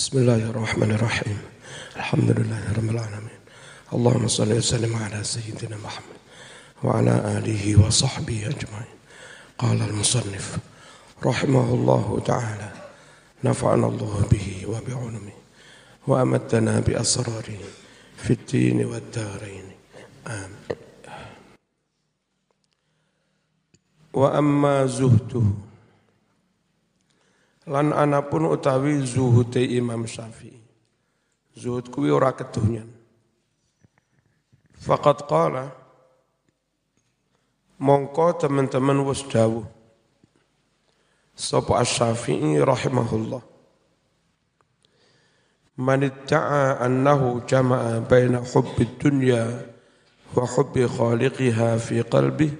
بسم الله الرحمن الرحيم. الحمد لله رب العالمين. اللهم صل وسلم على سيدنا محمد وعلى آله وصحبه أجمعين. قال المصنف رحمه الله تعالى نفعنا الله به وبعلمه وأمدنا بأسراره في الدين والدارين. آمين. وأما زهده lan anapun utawi zuhude Imam Syafi'i. Zuhud kuwi ora kedonyan faqad qala mongko teman-teman wis dawuh. Sapa Asy-Syafi'i rahimahullah. Man idda'a annahu jama'a baina hubbi dunya wa hubbi khaliqiha fi qalbi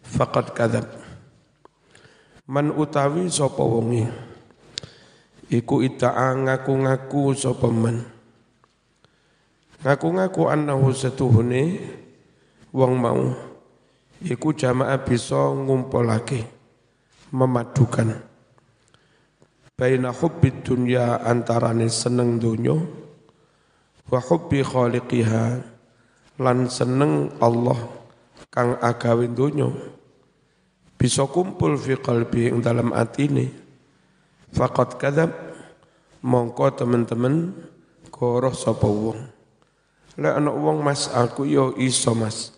faqad kadzab. Man utawi sapa wonge iku ita'a ngaku-ngaku sapa men? Ngaku-ngaku annahu setuhune wong mau iku jamaah bisa ngumpulake memadukan. Baina hubbi dunya antarane seneng donya wa hubbi khaliqiha lan seneng Allah kang agawe donya. Bisa kumpul fi qalbi ing dalam atine Fakat kadab mongko teman-teman koroh sapa wong. Lek ana wong Mas aku yo iso Mas.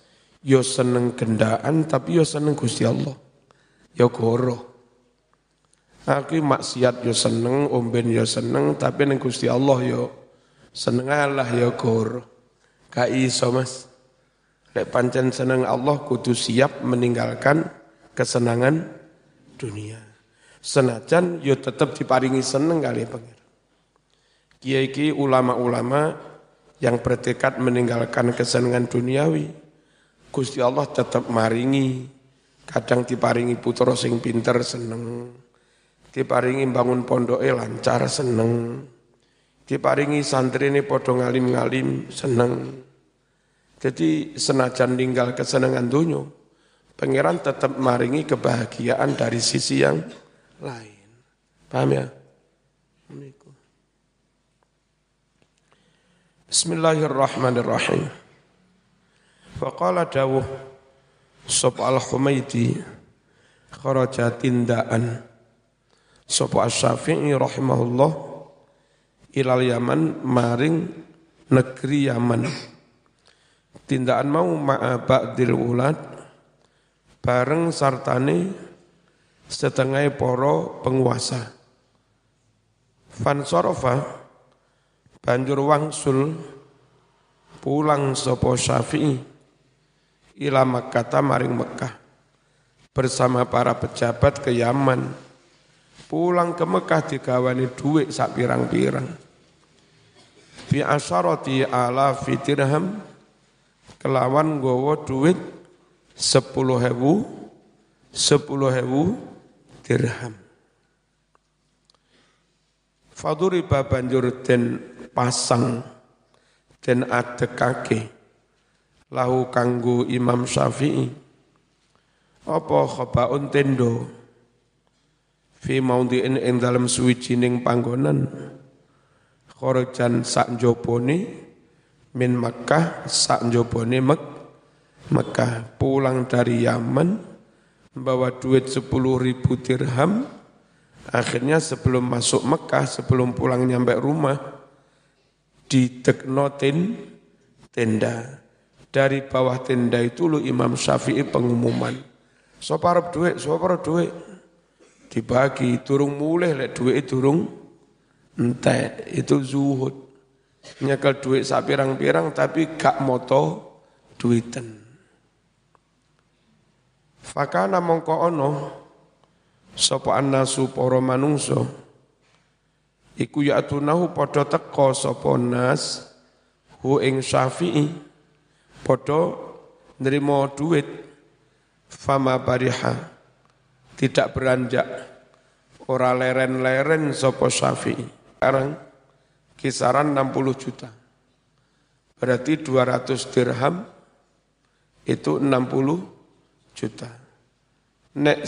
Yo seneng gendaan tapi yo seneng Gusti Allah. Yo goro. Aku maksiat yo seneng, omben yo seneng, tapi neng Gusti Allah yo seneng Allah yo goro. Ka iso Mas. Lek pancen seneng Allah kudu siap meninggalkan kesenangan dunia. Senajan yo tetap diparingi seneng kali pengir. Kiai ki ulama-ulama yang bertekad meninggalkan kesenangan duniawi. Gusti Allah tetap maringi. Kadang diparingi putra sing pinter seneng. Diparingi bangun pondok lancar seneng. Diparingi santri ini podo ngalim-ngalim seneng. Jadi senajan tinggal kesenangan dunia, pangeran tetap maringi kebahagiaan dari sisi yang lain. Paham ya? Bismillahirrahmanirrahim. Faqala dawuh Sob al-Humaidi kharaja tindaan Sob al-Syafi'i rahimahullah ilal Yaman maring negeri Yaman. Tindaan mau ma'a ba'dil ulad bareng sartane setengah poro penguasa. Fansorofa banjur wangsul pulang sopo syafi'i ila Makkah maring Mekah bersama para pejabat ke Yaman. Pulang ke Mekah digawani duit sak pirang-pirang. Fi asyarati ala fitirham kelawan gowo duit sepuluh hebu sepuluh hebu dirham. Faduriba banjur den pasang den adekake. Lahu kanggo Imam Syafi'i. Apa khabaun tendo? Fi maudhi'in ing dalem suwijining panggonan. Kharajan sak njopone min Makkah sak njopone Mek Mekah pulang dari Yaman membawa duit sepuluh ribu dirham, akhirnya sebelum masuk Mekah, sebelum pulang nyampe rumah, di teknotin tenda. Dari bawah tenda itu lu Imam Syafi'i pengumuman. Soparap duit, soparap duit. Dibagi, turung mulai, lek duit turung entek, itu zuhud. Nyekel duit sapirang-pirang tapi gak moto duiten. Fakana mongko ono sapa annasu para manungsa iku yatunahu padha teka sapa nas hu ing Syafi'i padha nrimo duit fama bariha. Tidak beranjak ora leren-leren sapa Syafi'i. Sekarang kisaran 60 juta. Berarti 200 dirham itu 60 juta. Nek